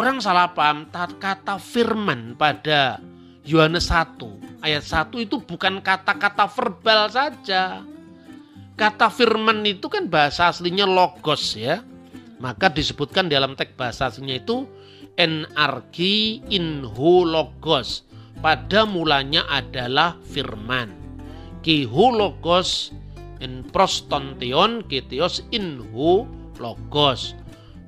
orang salah paham kata firman pada Yohanes 1 ayat 1 itu bukan kata-kata verbal saja. Kata firman itu kan bahasa aslinya logos ya. Maka disebutkan dalam teks bahasa aslinya itu NRG inhu logos. Pada mulanya adalah firman. Kihu logos en prostonteon ketios inhu logos.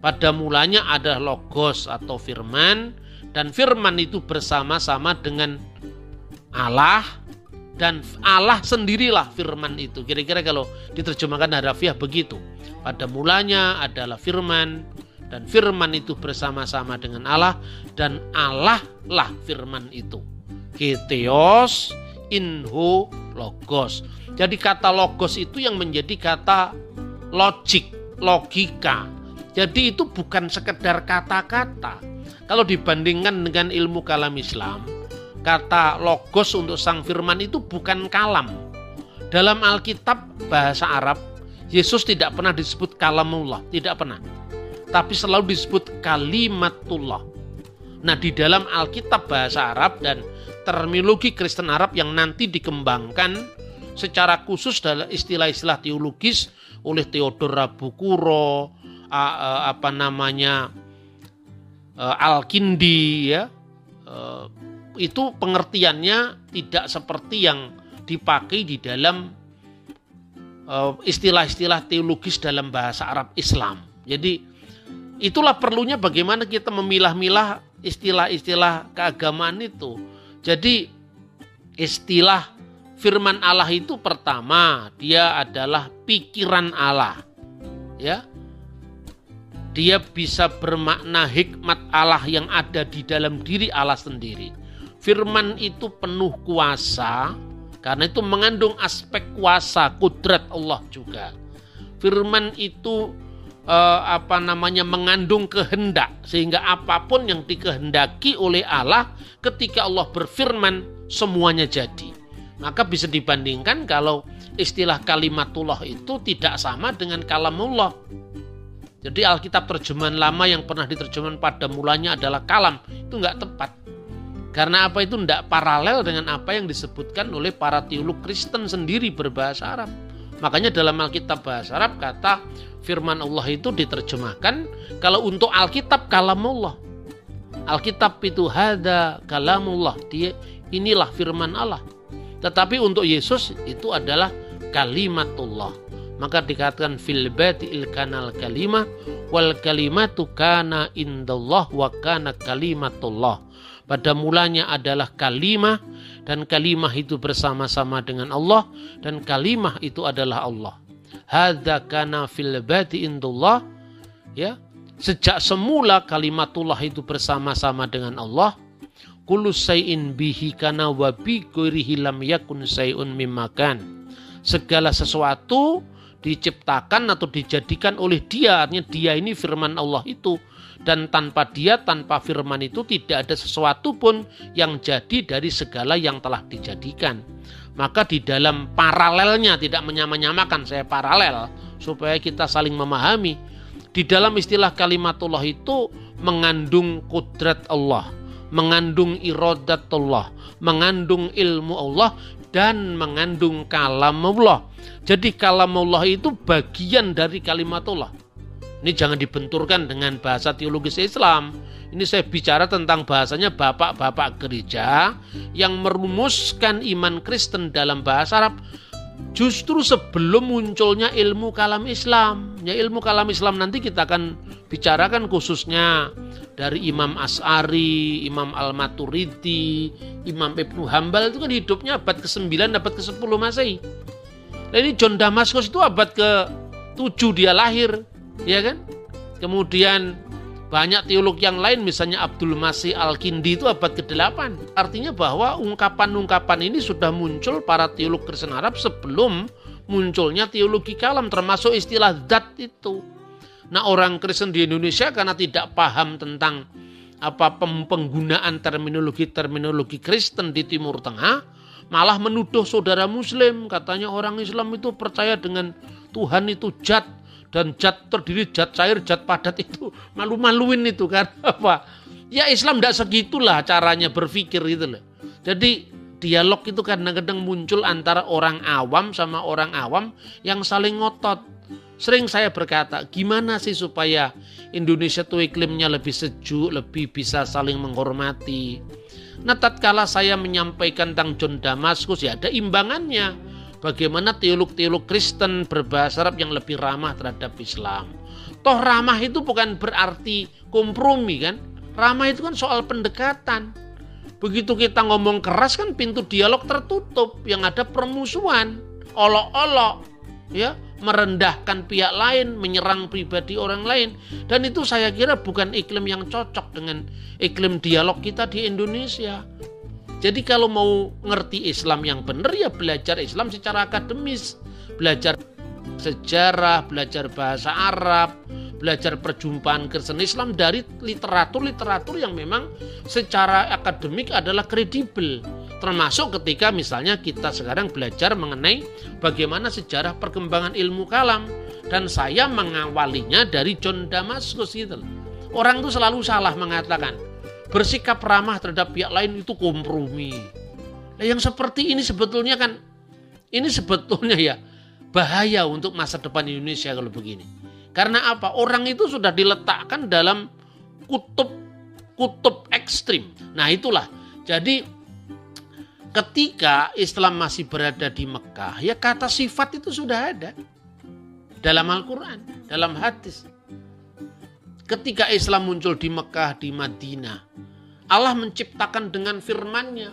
Pada mulanya ada logos atau firman dan firman itu bersama-sama dengan Allah dan Allah sendirilah firman itu. Kira-kira kalau diterjemahkan harafiah begitu. Pada mulanya adalah firman dan firman itu bersama-sama dengan Allah dan Allah lah firman itu. Keteos inho logos. Jadi kata logos itu yang menjadi kata logik, logika. Jadi itu bukan sekedar kata-kata. Kalau dibandingkan dengan ilmu kalam Islam, kata logos untuk sang firman itu bukan kalam. Dalam Alkitab bahasa Arab, Yesus tidak pernah disebut kalamullah, tidak pernah. Tapi selalu disebut kalimatullah. Nah, di dalam Alkitab bahasa Arab dan terminologi Kristen Arab yang nanti dikembangkan secara khusus dalam istilah-istilah teologis oleh Theodor Rabukuro, apa namanya Al-Kindi ya itu pengertiannya tidak seperti yang dipakai di dalam istilah-istilah teologis dalam bahasa Arab Islam. Jadi itulah perlunya bagaimana kita memilah-milah istilah-istilah keagamaan itu. Jadi istilah firman Allah itu pertama dia adalah pikiran Allah. Ya. Dia bisa bermakna hikmat Allah yang ada di dalam diri Allah sendiri. Firman itu penuh kuasa karena itu mengandung aspek kuasa kudrat Allah juga. Firman itu eh, apa namanya mengandung kehendak sehingga apa pun yang dikehendaki oleh Allah ketika Allah berfirman semuanya jadi. Maka bisa dibandingkan kalau istilah kalimatullah itu tidak sama dengan kalamullah. Jadi Alkitab terjemahan lama yang pernah diterjemahkan pada mulanya adalah kalam. Itu nggak tepat. Karena apa itu tidak paralel dengan apa yang disebutkan oleh para teolog Kristen sendiri berbahasa Arab. Makanya dalam Alkitab bahasa Arab kata firman Allah itu diterjemahkan kalau untuk Alkitab kalamullah. Alkitab itu hada kalamullah. Dia inilah firman Allah. Tetapi untuk Yesus itu adalah kalimatullah. Maka dikatakan fil il kanal kalimah wal kalimatu kana indallah wa kana kalimatullah pada mulanya adalah kalimah dan kalimah itu bersama-sama dengan Allah dan kalimah itu adalah Allah. Hadza kana fil bati indullah ya. Sejak semula kalimatullah itu bersama-sama dengan Allah. Kullu sayin bihi kana wa bi lam yakun sayun mimakan. Segala sesuatu diciptakan atau dijadikan oleh dia artinya dia ini firman Allah itu dan tanpa dia, tanpa firman itu tidak ada sesuatu pun yang jadi dari segala yang telah dijadikan. Maka di dalam paralelnya tidak menyamakan saya paralel supaya kita saling memahami. Di dalam istilah kalimatullah itu mengandung kudrat Allah, mengandung iradatullah, mengandung ilmu Allah dan mengandung kalamullah. Jadi kalamullah itu bagian dari kalimatullah. Ini jangan dibenturkan dengan bahasa teologis Islam. Ini saya bicara tentang bahasanya bapak-bapak gereja yang merumuskan iman Kristen dalam bahasa Arab justru sebelum munculnya ilmu kalam Islam. Ya ilmu kalam Islam nanti kita akan bicarakan khususnya dari Imam As'ari, Imam Al-Maturidi, Imam Ibnu Hambal itu kan hidupnya abad ke-9, abad ke-10 Masehi. Nah ini John Damaskus itu abad ke-7 dia lahir ya kan? Kemudian banyak teolog yang lain misalnya Abdul Masih Al-Kindi itu abad ke-8. Artinya bahwa ungkapan-ungkapan ini sudah muncul para teolog Kristen Arab sebelum munculnya teologi kalam termasuk istilah zat itu. Nah, orang Kristen di Indonesia karena tidak paham tentang apa penggunaan terminologi-terminologi Kristen di Timur Tengah, malah menuduh saudara muslim katanya orang Islam itu percaya dengan Tuhan itu jat dan zat terdiri zat cair, zat padat itu malu-maluin itu kan apa? Ya Islam tidak segitulah caranya berpikir gitu loh. Jadi dialog itu kadang-kadang muncul antara orang awam sama orang awam yang saling ngotot. Sering saya berkata, gimana sih supaya Indonesia tuh iklimnya lebih sejuk, lebih bisa saling menghormati. Nah tatkala saya menyampaikan tentang John Damaskus ya ada imbangannya bagaimana teolog-teolog Kristen berbahasa Arab yang lebih ramah terhadap Islam. Toh ramah itu bukan berarti kompromi kan. Ramah itu kan soal pendekatan. Begitu kita ngomong keras kan pintu dialog tertutup, yang ada permusuhan, olok-olok, ya, merendahkan pihak lain, menyerang pribadi orang lain. Dan itu saya kira bukan iklim yang cocok dengan iklim dialog kita di Indonesia. Jadi kalau mau ngerti Islam yang benar ya belajar Islam secara akademis, belajar sejarah, belajar bahasa Arab, belajar perjumpaan Kristen Islam dari literatur-literatur yang memang secara akademik adalah kredibel. Termasuk ketika misalnya kita sekarang belajar mengenai bagaimana sejarah perkembangan ilmu kalam dan saya mengawalinya dari John Damascus itu. Orang itu selalu salah mengatakan bersikap ramah terhadap pihak lain itu kompromi. Nah, yang seperti ini sebetulnya kan ini sebetulnya ya bahaya untuk masa depan Indonesia kalau begini. Karena apa? Orang itu sudah diletakkan dalam kutub kutub ekstrim. Nah, itulah. Jadi ketika Islam masih berada di Mekah, ya kata sifat itu sudah ada dalam Al-Qur'an, dalam hadis. Ketika Islam muncul di Mekah, di Madinah, Allah menciptakan dengan firman-Nya.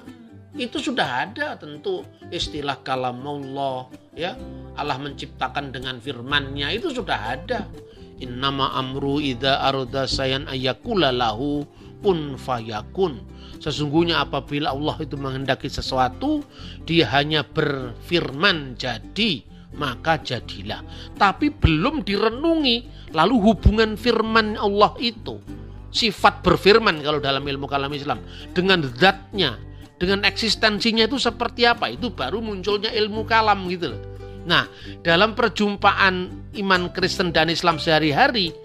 Itu sudah ada tentu istilah kalamullah ya. Allah menciptakan dengan firman-Nya itu sudah ada. Innama amru idza arda sayan ayakula lahu kun fayakun. Sesungguhnya apabila Allah itu menghendaki sesuatu, dia hanya berfirman jadi maka jadilah. Tapi belum direnungi lalu hubungan firman Allah itu sifat berfirman kalau dalam ilmu kalam Islam dengan zatnya, dengan eksistensinya itu seperti apa? Itu baru munculnya ilmu kalam gitu loh. Nah, dalam perjumpaan iman Kristen dan Islam sehari-hari,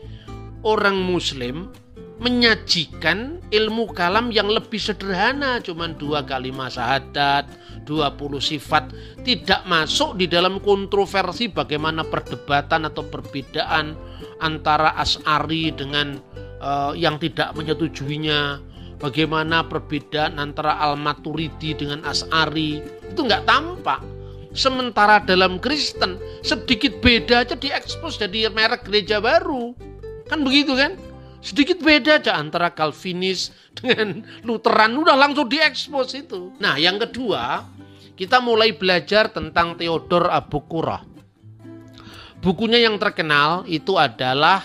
orang muslim menyajikan ilmu kalam yang lebih sederhana, cuman dua kalimat syahadat, 20 sifat tidak masuk di dalam kontroversi bagaimana perdebatan atau perbedaan antara As'ari dengan uh, yang tidak menyetujuinya bagaimana perbedaan antara Al-Maturidi dengan As'ari itu nggak tampak. Sementara dalam Kristen sedikit beda aja diekspos jadi merek gereja baru. Kan begitu kan sedikit beda aja antara Calvinis dengan Lutheran udah langsung diekspos itu nah yang kedua kita mulai belajar tentang Theodor Abu Qurah. Bukunya yang terkenal itu adalah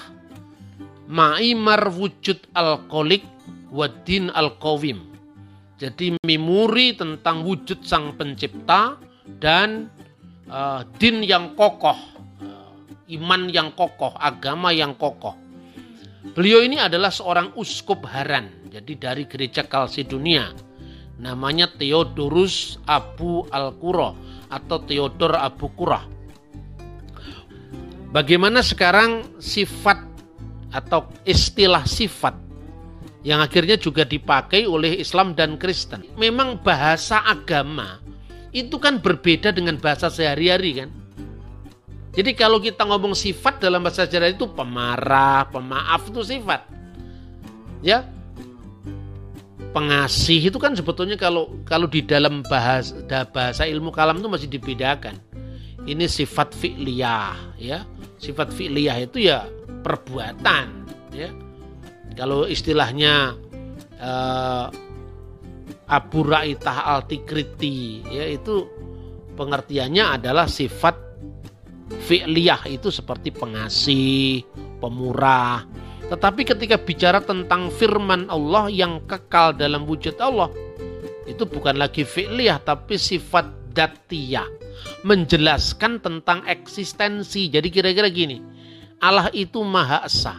Ma'imar Wujud Al-Qolik Wadin Al-Qawim. Jadi memori tentang wujud sang pencipta dan uh, din yang kokoh, uh, iman yang kokoh, agama yang kokoh. Beliau ini adalah seorang uskup Haran, jadi dari gereja Kalsidunia namanya Theodorus Abu Al-Qura atau Theodor Abu Qurah. Bagaimana sekarang sifat atau istilah sifat yang akhirnya juga dipakai oleh Islam dan Kristen. Memang bahasa agama itu kan berbeda dengan bahasa sehari-hari kan. Jadi kalau kita ngomong sifat dalam bahasa sehari itu pemarah, pemaaf itu sifat. Ya, pengasih itu kan sebetulnya kalau kalau di dalam bahasa bahasa ilmu kalam itu masih dibedakan. Ini sifat fi'liyah ya. Sifat fi'liyah itu ya perbuatan ya. Kalau istilahnya uh, Abu Ra'itah Al-Tikriti ya itu pengertiannya adalah sifat fi'liyah itu seperti pengasih, pemurah, tetapi ketika bicara tentang firman Allah yang kekal dalam wujud Allah, itu bukan lagi fi'liyah tapi sifat datiyah. Menjelaskan tentang eksistensi. Jadi kira-kira gini, Allah itu Maha Esa.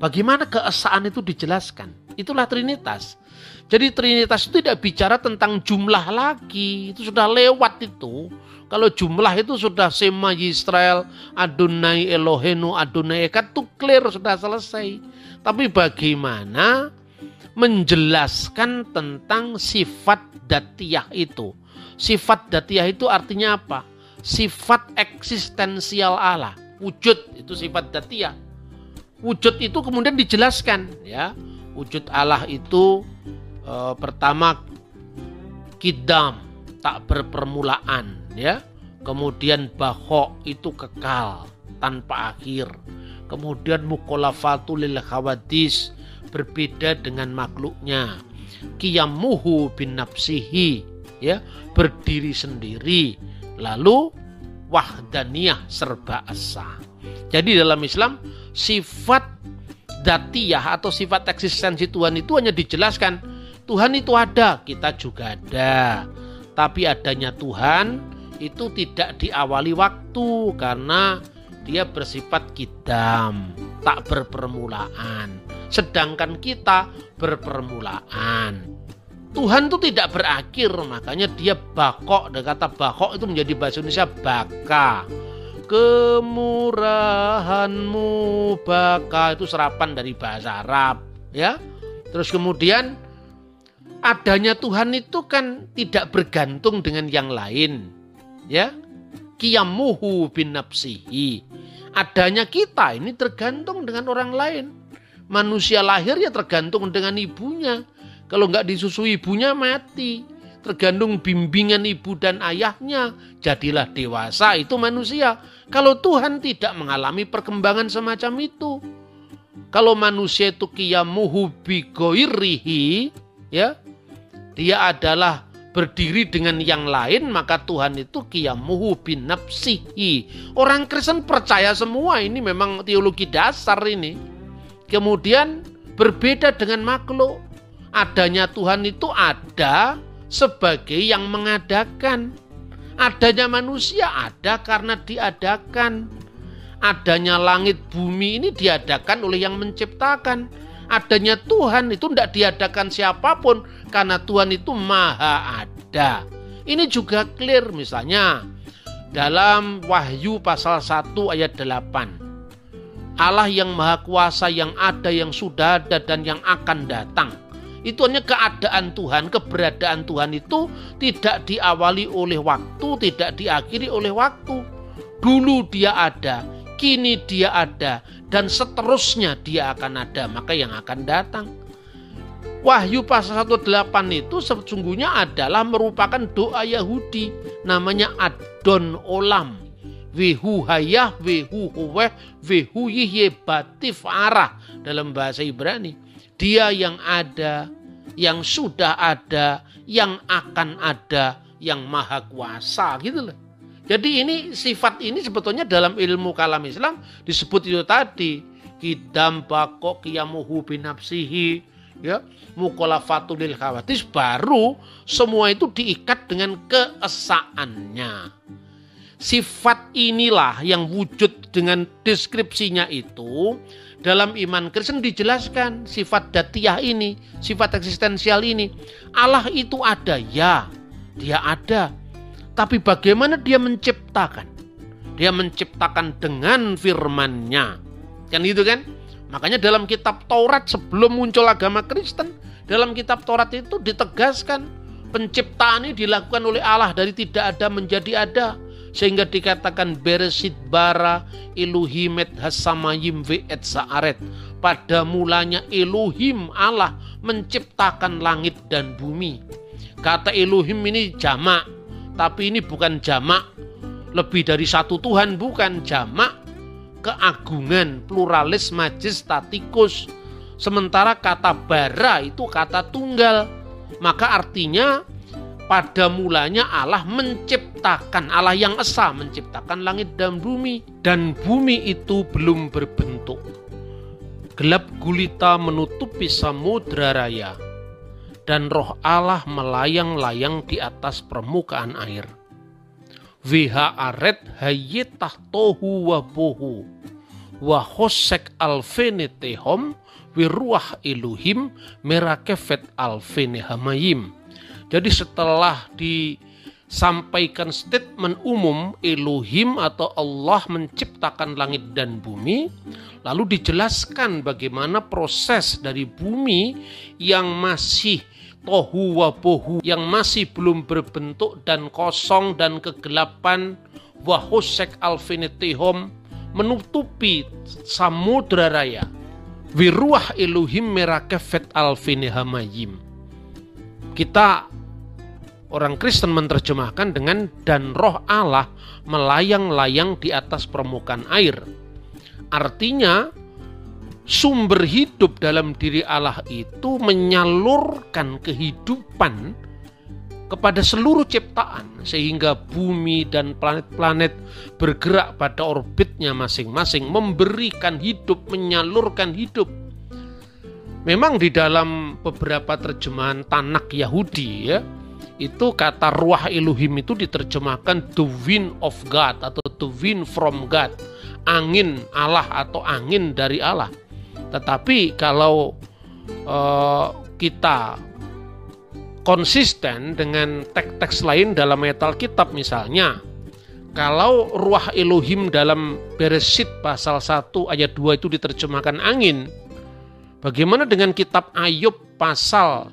Bagaimana keesaan itu dijelaskan? Itulah Trinitas. Jadi Trinitas itu tidak bicara tentang jumlah lagi, itu sudah lewat itu. Kalau jumlah itu sudah Sema Yisrael, Adonai Elohenu, Adonai Eka itu clear sudah selesai. Tapi bagaimana menjelaskan tentang sifat datiyah itu? Sifat datiyah itu artinya apa? Sifat eksistensial Allah. Wujud itu sifat datiyah. Wujud itu kemudian dijelaskan ya. Wujud Allah itu e, pertama kidam, tak berpermulaan ya. Kemudian bahok itu kekal tanpa akhir. Kemudian mukolafatu lil khawadis berbeda dengan makhluknya. Kiyamuhu bin nafsihi ya berdiri sendiri. Lalu wahdaniyah serba asa. Jadi dalam Islam sifat datiyah atau sifat eksistensi Tuhan itu hanya dijelaskan Tuhan itu ada, kita juga ada. Tapi adanya Tuhan itu tidak diawali waktu karena dia bersifat kidam, tak berpermulaan. Sedangkan kita berpermulaan. Tuhan itu tidak berakhir, makanya dia bakok. Dan kata bakok itu menjadi bahasa Indonesia baka. Kemurahanmu baka itu serapan dari bahasa Arab, ya. Terus kemudian adanya Tuhan itu kan tidak bergantung dengan yang lain. Ya. Kiyamuhu bin nafsihi. Adanya kita ini tergantung dengan orang lain. Manusia lahir ya tergantung dengan ibunya. Kalau nggak disusui ibunya mati. Tergantung bimbingan ibu dan ayahnya. Jadilah dewasa itu manusia. Kalau Tuhan tidak mengalami perkembangan semacam itu. Kalau manusia itu kiyamuhu bigoirihi. Ya, dia adalah berdiri dengan yang lain maka Tuhan itu kiyamuhu bin nafsihi. Orang Kristen percaya semua ini memang teologi dasar ini. Kemudian berbeda dengan makhluk. Adanya Tuhan itu ada sebagai yang mengadakan. Adanya manusia ada karena diadakan. Adanya langit bumi ini diadakan oleh yang menciptakan adanya Tuhan itu tidak diadakan siapa pun karena Tuhan itu maha ada. Ini juga clear misalnya dalam Wahyu pasal 1 ayat 8. Allah yang maha kuasa yang ada, yang sudah ada dan yang akan datang. Itu hanya keadaan Tuhan, keberadaan Tuhan itu tidak diawali oleh waktu, tidak diakhiri oleh waktu. Dulu dia ada, kini dia ada, dan seterusnya dia akan ada, maka yang akan datang. Wahyu pasal 18 itu sesungguhnya adalah merupakan doa Yahudi namanya Adon Olam. Wehu hayah, wehu huweh, wehu yihye batif arah dalam bahasa Ibrani. Dia yang ada, yang sudah ada, yang akan ada, yang maha kuasa gitu loh. Jadi ini sifat ini sebetulnya dalam ilmu kalam Islam disebut itu tadi kidam bakok kiyamuhu binapsihi ya mukolafatu lil khawatis baru semua itu diikat dengan keesaannya. Sifat inilah yang wujud dengan deskripsinya itu dalam iman Kristen dijelaskan sifat datiyah ini, sifat eksistensial ini. Allah itu ada ya, dia ada tapi bagaimana dia menciptakan? Dia menciptakan dengan firman-Nya. Kan gitu kan? Makanya dalam kitab Taurat sebelum muncul agama Kristen, dalam kitab Taurat itu ditegaskan penciptaan ini dilakukan oleh Allah dari tidak ada menjadi ada sehingga dikatakan beresit bara iluhimet hasamayim ve'et sa'aret pada mulanya Elohim Allah menciptakan langit dan bumi kata Elohim ini jamak tapi ini bukan jamak lebih dari satu Tuhan, bukan jamak keagungan, pluralis, majestatikus. Sementara kata bara itu kata tunggal. Maka artinya pada mulanya Allah menciptakan, Allah yang esa menciptakan langit dan bumi. Dan bumi itu belum berbentuk. Gelap gulita menutupi samudra raya dan roh Allah melayang-layang di atas permukaan air. Viha aret hayetah tohu wa bohu wa hosek alfenetehom wiruah iluhim merakefet alfene hamayim. Jadi setelah di sampaikan statement umum Elohim atau Allah menciptakan langit dan bumi, lalu dijelaskan bagaimana proses dari bumi yang masih tohu wabohu, yang masih belum berbentuk dan kosong dan kegelapan, wahusek alfinitihom, menutupi samudra raya. Wiruah Elohim merakefet alfinihamayim. Kita orang Kristen menerjemahkan dengan dan roh Allah melayang-layang di atas permukaan air. Artinya sumber hidup dalam diri Allah itu menyalurkan kehidupan kepada seluruh ciptaan sehingga bumi dan planet-planet bergerak pada orbitnya masing-masing memberikan hidup, menyalurkan hidup. Memang di dalam beberapa terjemahan Tanak Yahudi ya, itu kata ruah Elohim itu diterjemahkan the wind of God atau the wind from God, angin Allah atau angin dari Allah. Tetapi kalau uh, kita konsisten dengan teks-teks lain dalam metal kitab misalnya, kalau ruah Elohim dalam Beresit pasal 1 ayat 2 itu diterjemahkan angin, bagaimana dengan kitab Ayub pasal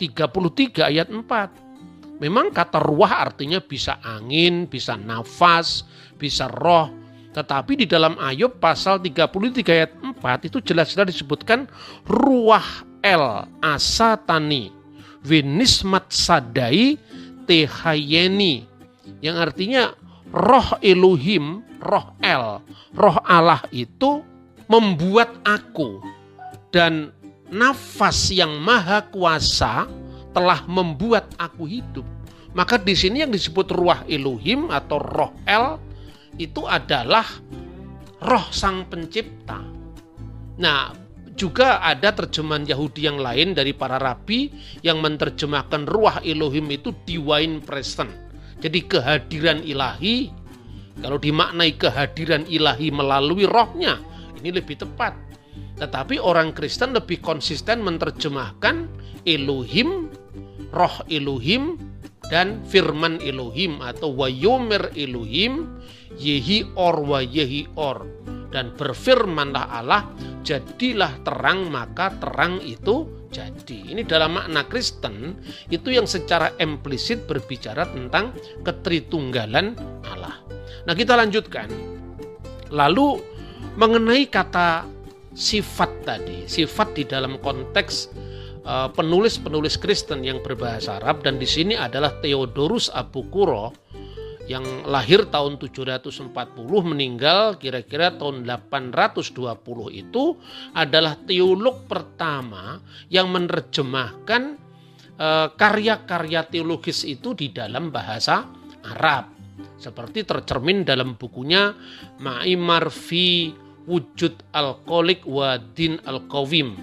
33 ayat 4? Memang kata ruah artinya bisa angin, bisa nafas, bisa roh. Tetapi di dalam Ayub pasal 33 ayat 4 itu jelas-jelas disebutkan ruah el asatani vinismat sadai tehayeni yang artinya roh Elohim, roh El, roh Allah itu membuat aku dan nafas yang maha kuasa telah membuat aku hidup. Maka di sini yang disebut ruah Elohim atau roh El itu adalah roh sang pencipta. Nah, juga ada terjemahan Yahudi yang lain dari para rabi yang menerjemahkan ruah Elohim itu divine present. Jadi kehadiran ilahi, kalau dimaknai kehadiran ilahi melalui rohnya, ini lebih tepat. Tetapi orang Kristen lebih konsisten menerjemahkan Elohim roh Elohim dan firman Elohim atau wayomer Elohim yehi or wa yehi or dan berfirmanlah Allah jadilah terang maka terang itu jadi. Ini dalam makna Kristen itu yang secara implisit berbicara tentang ketritunggalan Allah. Nah, kita lanjutkan. Lalu mengenai kata sifat tadi, sifat di dalam konteks Eh, penulis-penulis Kristen yang berbahasa Arab dan di sini adalah Theodorus Abukuro yang lahir tahun 740 meninggal kira-kira tahun 820 itu adalah teolog pertama yang menerjemahkan eh, karya-karya teologis itu di dalam bahasa Arab seperti tercermin dalam bukunya Ma'imar fi Wujud Al-Qolik wa Din Al-Qawim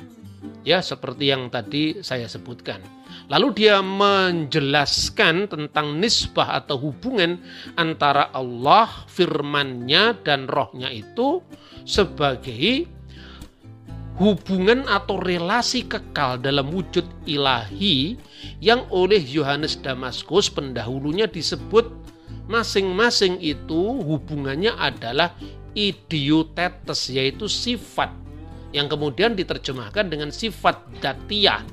ya seperti yang tadi saya sebutkan. Lalu dia menjelaskan tentang nisbah atau hubungan antara Allah, firmannya dan rohnya itu sebagai hubungan atau relasi kekal dalam wujud ilahi yang oleh Yohanes Damaskus pendahulunya disebut masing-masing itu hubungannya adalah idiotetes yaitu sifat yang kemudian diterjemahkan dengan sifat datiyah,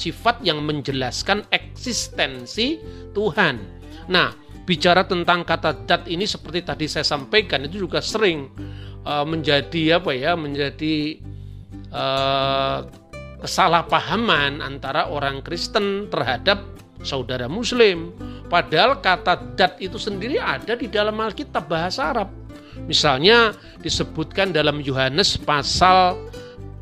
sifat yang menjelaskan eksistensi Tuhan. Nah, bicara tentang kata dat ini seperti tadi saya sampaikan itu juga sering uh, menjadi apa ya, menjadi uh, kesalahpahaman antara orang Kristen terhadap saudara muslim. Padahal kata dat itu sendiri ada di dalam Alkitab bahasa Arab. Misalnya disebutkan dalam Yohanes pasal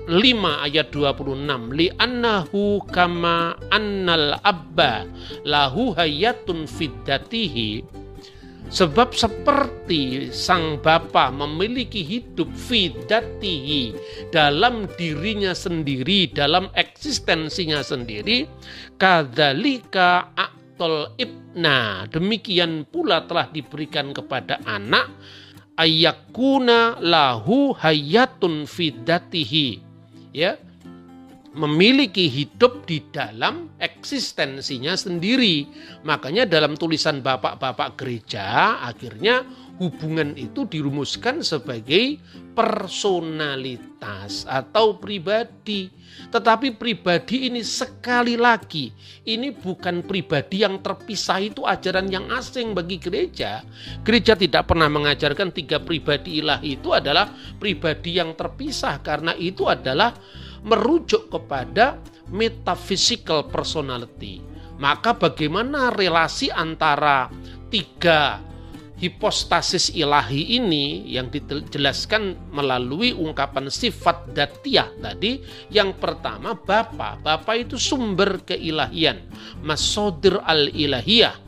5 ayat 26 li annahu kama annal abba lahu hayatun fiddatihi. Sebab seperti sang bapa memiliki hidup fidatihi dalam dirinya sendiri dalam eksistensinya sendiri kadzalika aktol ibna. Demikian pula telah diberikan kepada anak ayakuna lahu hayatun fidatihi ya memiliki hidup di dalam eksistensinya sendiri. Makanya dalam tulisan bapak-bapak gereja akhirnya hubungan itu dirumuskan sebagai personalitas atau pribadi. Tetapi pribadi ini sekali lagi, ini bukan pribadi yang terpisah itu ajaran yang asing bagi gereja. Gereja tidak pernah mengajarkan tiga pribadi ilahi itu adalah pribadi yang terpisah karena itu adalah merujuk kepada metaphysical personality. Maka bagaimana relasi antara tiga hipostasis ilahi ini yang dijelaskan melalui ungkapan sifat datiah tadi. Yang pertama Bapa. Bapa itu sumber keilahian. Masodir al ilahiyah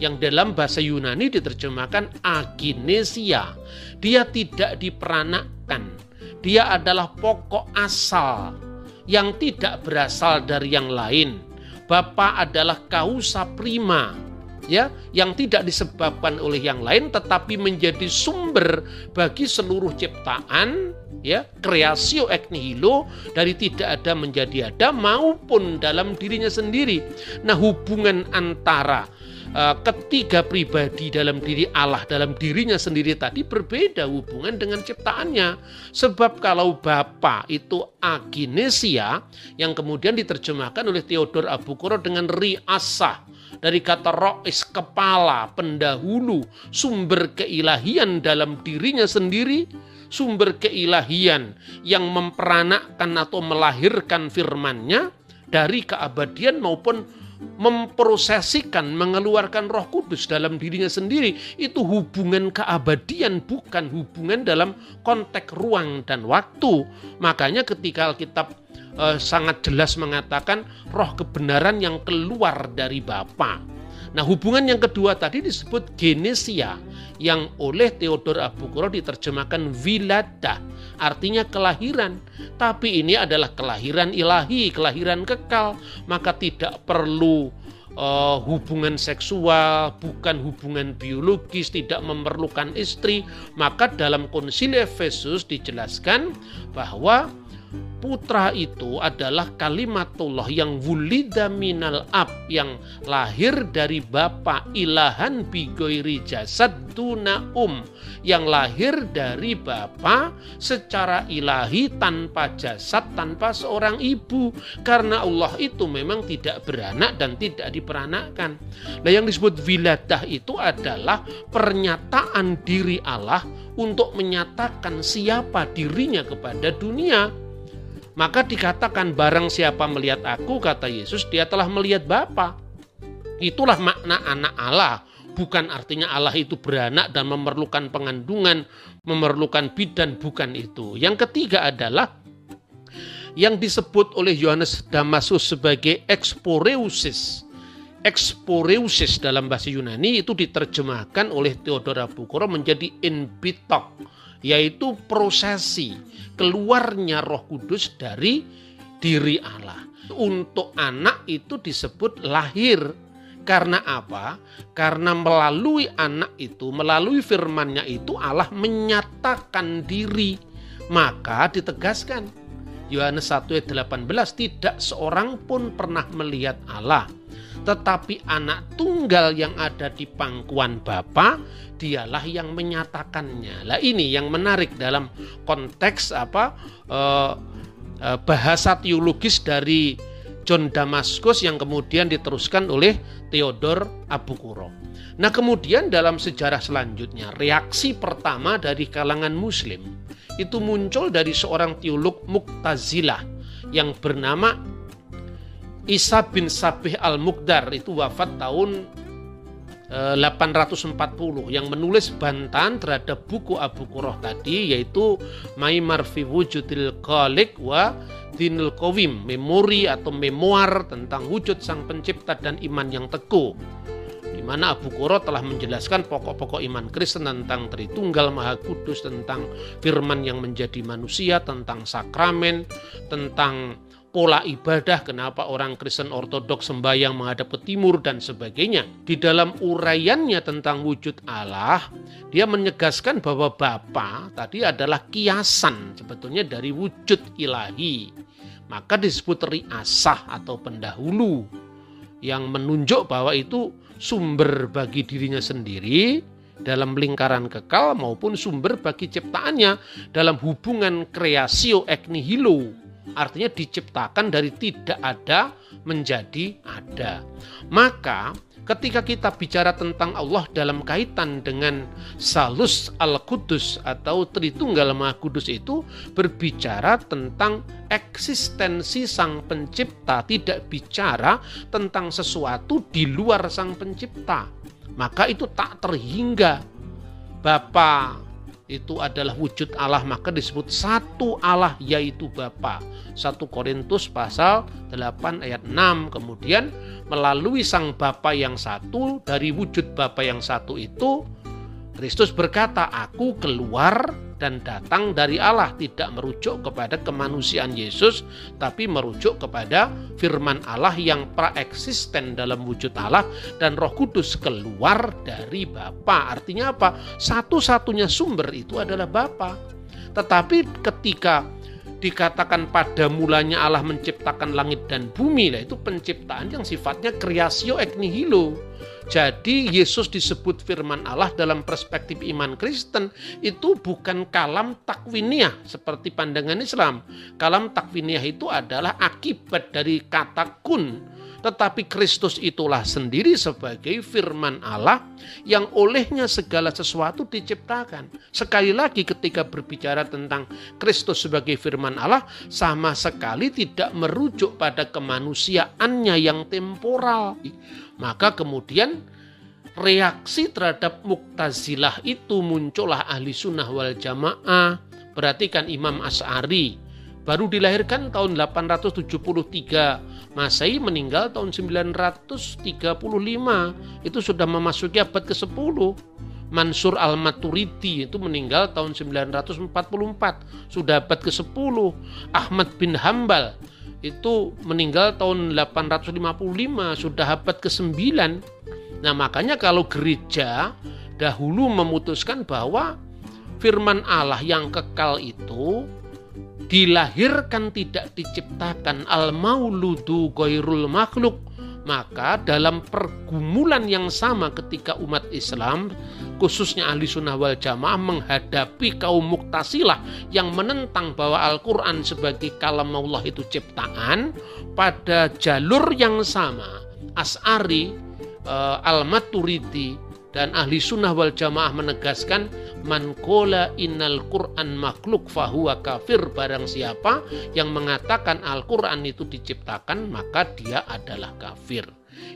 yang dalam bahasa Yunani diterjemahkan aginesia dia tidak diperanakkan. Dia adalah pokok asal yang tidak berasal dari yang lain. Bapa adalah kausa prima ya yang tidak disebabkan oleh yang lain tetapi menjadi sumber bagi seluruh ciptaan ya kreasio ek nihilo dari tidak ada menjadi ada maupun dalam dirinya sendiri. Nah, hubungan antara uh, ketiga pribadi dalam diri Allah dalam dirinya sendiri tadi berbeda hubungan dengan ciptaannya. Sebab kalau Bapa itu aginesia yang kemudian diterjemahkan oleh Theodor Abukuro dengan riasah dari kata rois kepala, pendahulu, sumber keilahian dalam dirinya sendiri, sumber keilahian yang memperanakkan atau melahirkan firmannya dari keabadian maupun memprosesikan, mengeluarkan roh kudus dalam dirinya sendiri. Itu hubungan keabadian, bukan hubungan dalam konteks ruang dan waktu. Makanya ketika Alkitab eh, sangat jelas mengatakan roh kebenaran yang keluar dari Bapa. Nah hubungan yang kedua tadi disebut genesia yang oleh Theodor Abukuro diterjemahkan vilada artinya kelahiran. Tapi ini adalah kelahiran ilahi, kelahiran kekal. Maka tidak perlu uh, hubungan seksual, bukan hubungan biologis, tidak memerlukan istri. Maka dalam konsili Efesus dijelaskan bahwa putra itu adalah kalimatullah yang wulida minal ab yang lahir dari bapa ilahan bigoiri jasad tuna um yang lahir dari bapa secara ilahi tanpa jasad tanpa seorang ibu karena Allah itu memang tidak beranak dan tidak diperanakkan. Nah yang disebut wiladah itu adalah pernyataan diri Allah untuk menyatakan siapa dirinya kepada dunia. Maka dikatakan barang siapa melihat aku, kata Yesus, dia telah melihat Bapa. Itulah makna anak Allah. Bukan artinya Allah itu beranak dan memerlukan pengandungan, memerlukan bidan, bukan itu. Yang ketiga adalah yang disebut oleh Yohanes Damasus sebagai exporeusis. Exporeusis dalam bahasa Yunani itu diterjemahkan oleh Theodora Bukoro menjadi inbitok yaitu prosesi keluarnya Roh Kudus dari diri Allah. Untuk anak itu disebut lahir. Karena apa? Karena melalui anak itu, melalui firmannya itu Allah menyatakan diri. Maka ditegaskan Yohanes 1 ayat 18 tidak seorang pun pernah melihat Allah tetapi anak tunggal yang ada di pangkuan Bapa dialah yang menyatakannya. Lah ini yang menarik dalam konteks apa eh, eh, bahasa teologis dari John Damaskus yang kemudian diteruskan oleh Theodor Abukuro. Nah kemudian dalam sejarah selanjutnya reaksi pertama dari kalangan muslim itu muncul dari seorang teolog Muktazilah yang bernama Isa bin Sabih al-Muqdar itu wafat tahun 840 yang menulis bantahan terhadap buku Abu Qurrah tadi yaitu Maimar fi wujudil khaliq wa dinul qawim memori atau memoir tentang wujud sang pencipta dan iman yang teguh di mana Abu Qurrah telah menjelaskan pokok-pokok iman Kristen tentang Tritunggal Maha Kudus, tentang firman yang menjadi manusia, tentang sakramen, tentang pola ibadah, kenapa orang Kristen Ortodoks sembahyang menghadap ke timur dan sebagainya. Di dalam uraiannya tentang wujud Allah, dia menegaskan bahwa Bapa tadi adalah kiasan sebetulnya dari wujud ilahi. maka disebut riasah atau pendahulu yang menunjuk bahwa itu sumber bagi dirinya sendiri dalam lingkaran kekal maupun sumber bagi ciptaannya dalam hubungan kreasio ek nihilo artinya diciptakan dari tidak ada menjadi ada maka ketika kita bicara tentang Allah dalam kaitan dengan Salus Al-Qudus atau Tritunggal Maha Kudus itu berbicara tentang eksistensi Sang Pencipta, tidak bicara tentang sesuatu di luar Sang Pencipta. Maka itu tak terhingga. Bapa itu adalah wujud Allah maka disebut satu Allah yaitu Bapa. 1 Korintus pasal 8 ayat 6 kemudian melalui sang Bapa yang satu dari wujud Bapa yang satu itu Kristus berkata aku keluar dan datang dari Allah tidak merujuk kepada kemanusiaan Yesus tapi merujuk kepada firman Allah yang praeksisten dalam wujud Allah dan Roh Kudus keluar dari Bapa. Artinya apa? Satu-satunya sumber itu adalah Bapa. Tetapi ketika dikatakan pada mulanya Allah menciptakan langit dan bumi, lah itu penciptaan yang sifatnya kreasio ek nihilo. Jadi Yesus disebut firman Allah dalam perspektif iman Kristen itu bukan kalam takwiniah seperti pandangan Islam. Kalam takwiniah itu adalah akibat dari kata kun tetapi Kristus itulah sendiri sebagai firman Allah yang olehnya segala sesuatu diciptakan. Sekali lagi ketika berbicara tentang Kristus sebagai firman Allah sama sekali tidak merujuk pada kemanusiaannya yang temporal. Maka kemudian reaksi terhadap muktazilah itu muncullah ahli sunnah wal jamaah. Perhatikan Imam As'ari baru dilahirkan tahun 873 Masehi meninggal tahun 935 itu sudah memasuki abad ke-10 Mansur al-Maturidi itu meninggal tahun 944 sudah abad ke-10 Ahmad bin Hambal itu meninggal tahun 855 sudah abad ke-9 nah makanya kalau gereja dahulu memutuskan bahwa firman Allah yang kekal itu dilahirkan tidak diciptakan. Al mauludu goirul makhluk. Maka dalam pergumulan yang sama ketika umat Islam khususnya ahli sunnah wal jamaah menghadapi kaum muktasilah yang menentang bahwa Al-Quran sebagai kalam Allah itu ciptaan pada jalur yang sama As'ari, uh, Al-Maturidi dan ahli sunnah wal jamaah menegaskan man kola innal Qur'an makhluk fahuwa kafir barang siapa yang mengatakan Al-Quran itu diciptakan maka dia adalah kafir.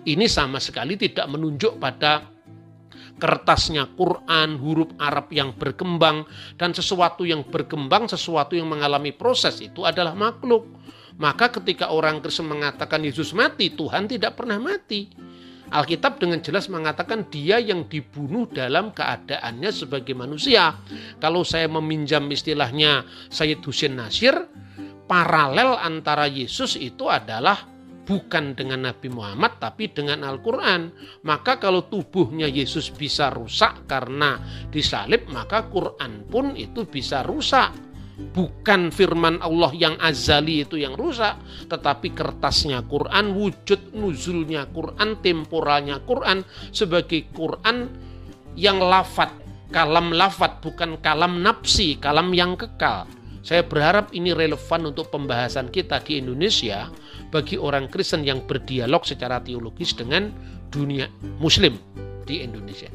Ini sama sekali tidak menunjuk pada kertasnya Quran, huruf Arab yang berkembang dan sesuatu yang berkembang, sesuatu yang mengalami proses itu adalah makhluk. Maka ketika orang Kristen mengatakan Yesus mati, Tuhan tidak pernah mati. Alkitab dengan jelas mengatakan dia yang dibunuh dalam keadaannya sebagai manusia. Kalau saya meminjam istilahnya Sayyid Husin Nasir, paralel antara Yesus itu adalah bukan dengan Nabi Muhammad tapi dengan Al-Quran. Maka kalau tubuhnya Yesus bisa rusak karena disalib, maka Quran pun itu bisa rusak bukan firman Allah yang azali itu yang rusak, tetapi kertasnya Quran, wujud nuzulnya Quran, temporalnya Quran sebagai Quran yang lafat, kalam lafat bukan kalam nafsi, kalam yang kekal. Saya berharap ini relevan untuk pembahasan kita di Indonesia bagi orang Kristen yang berdialog secara teologis dengan dunia muslim di Indonesia.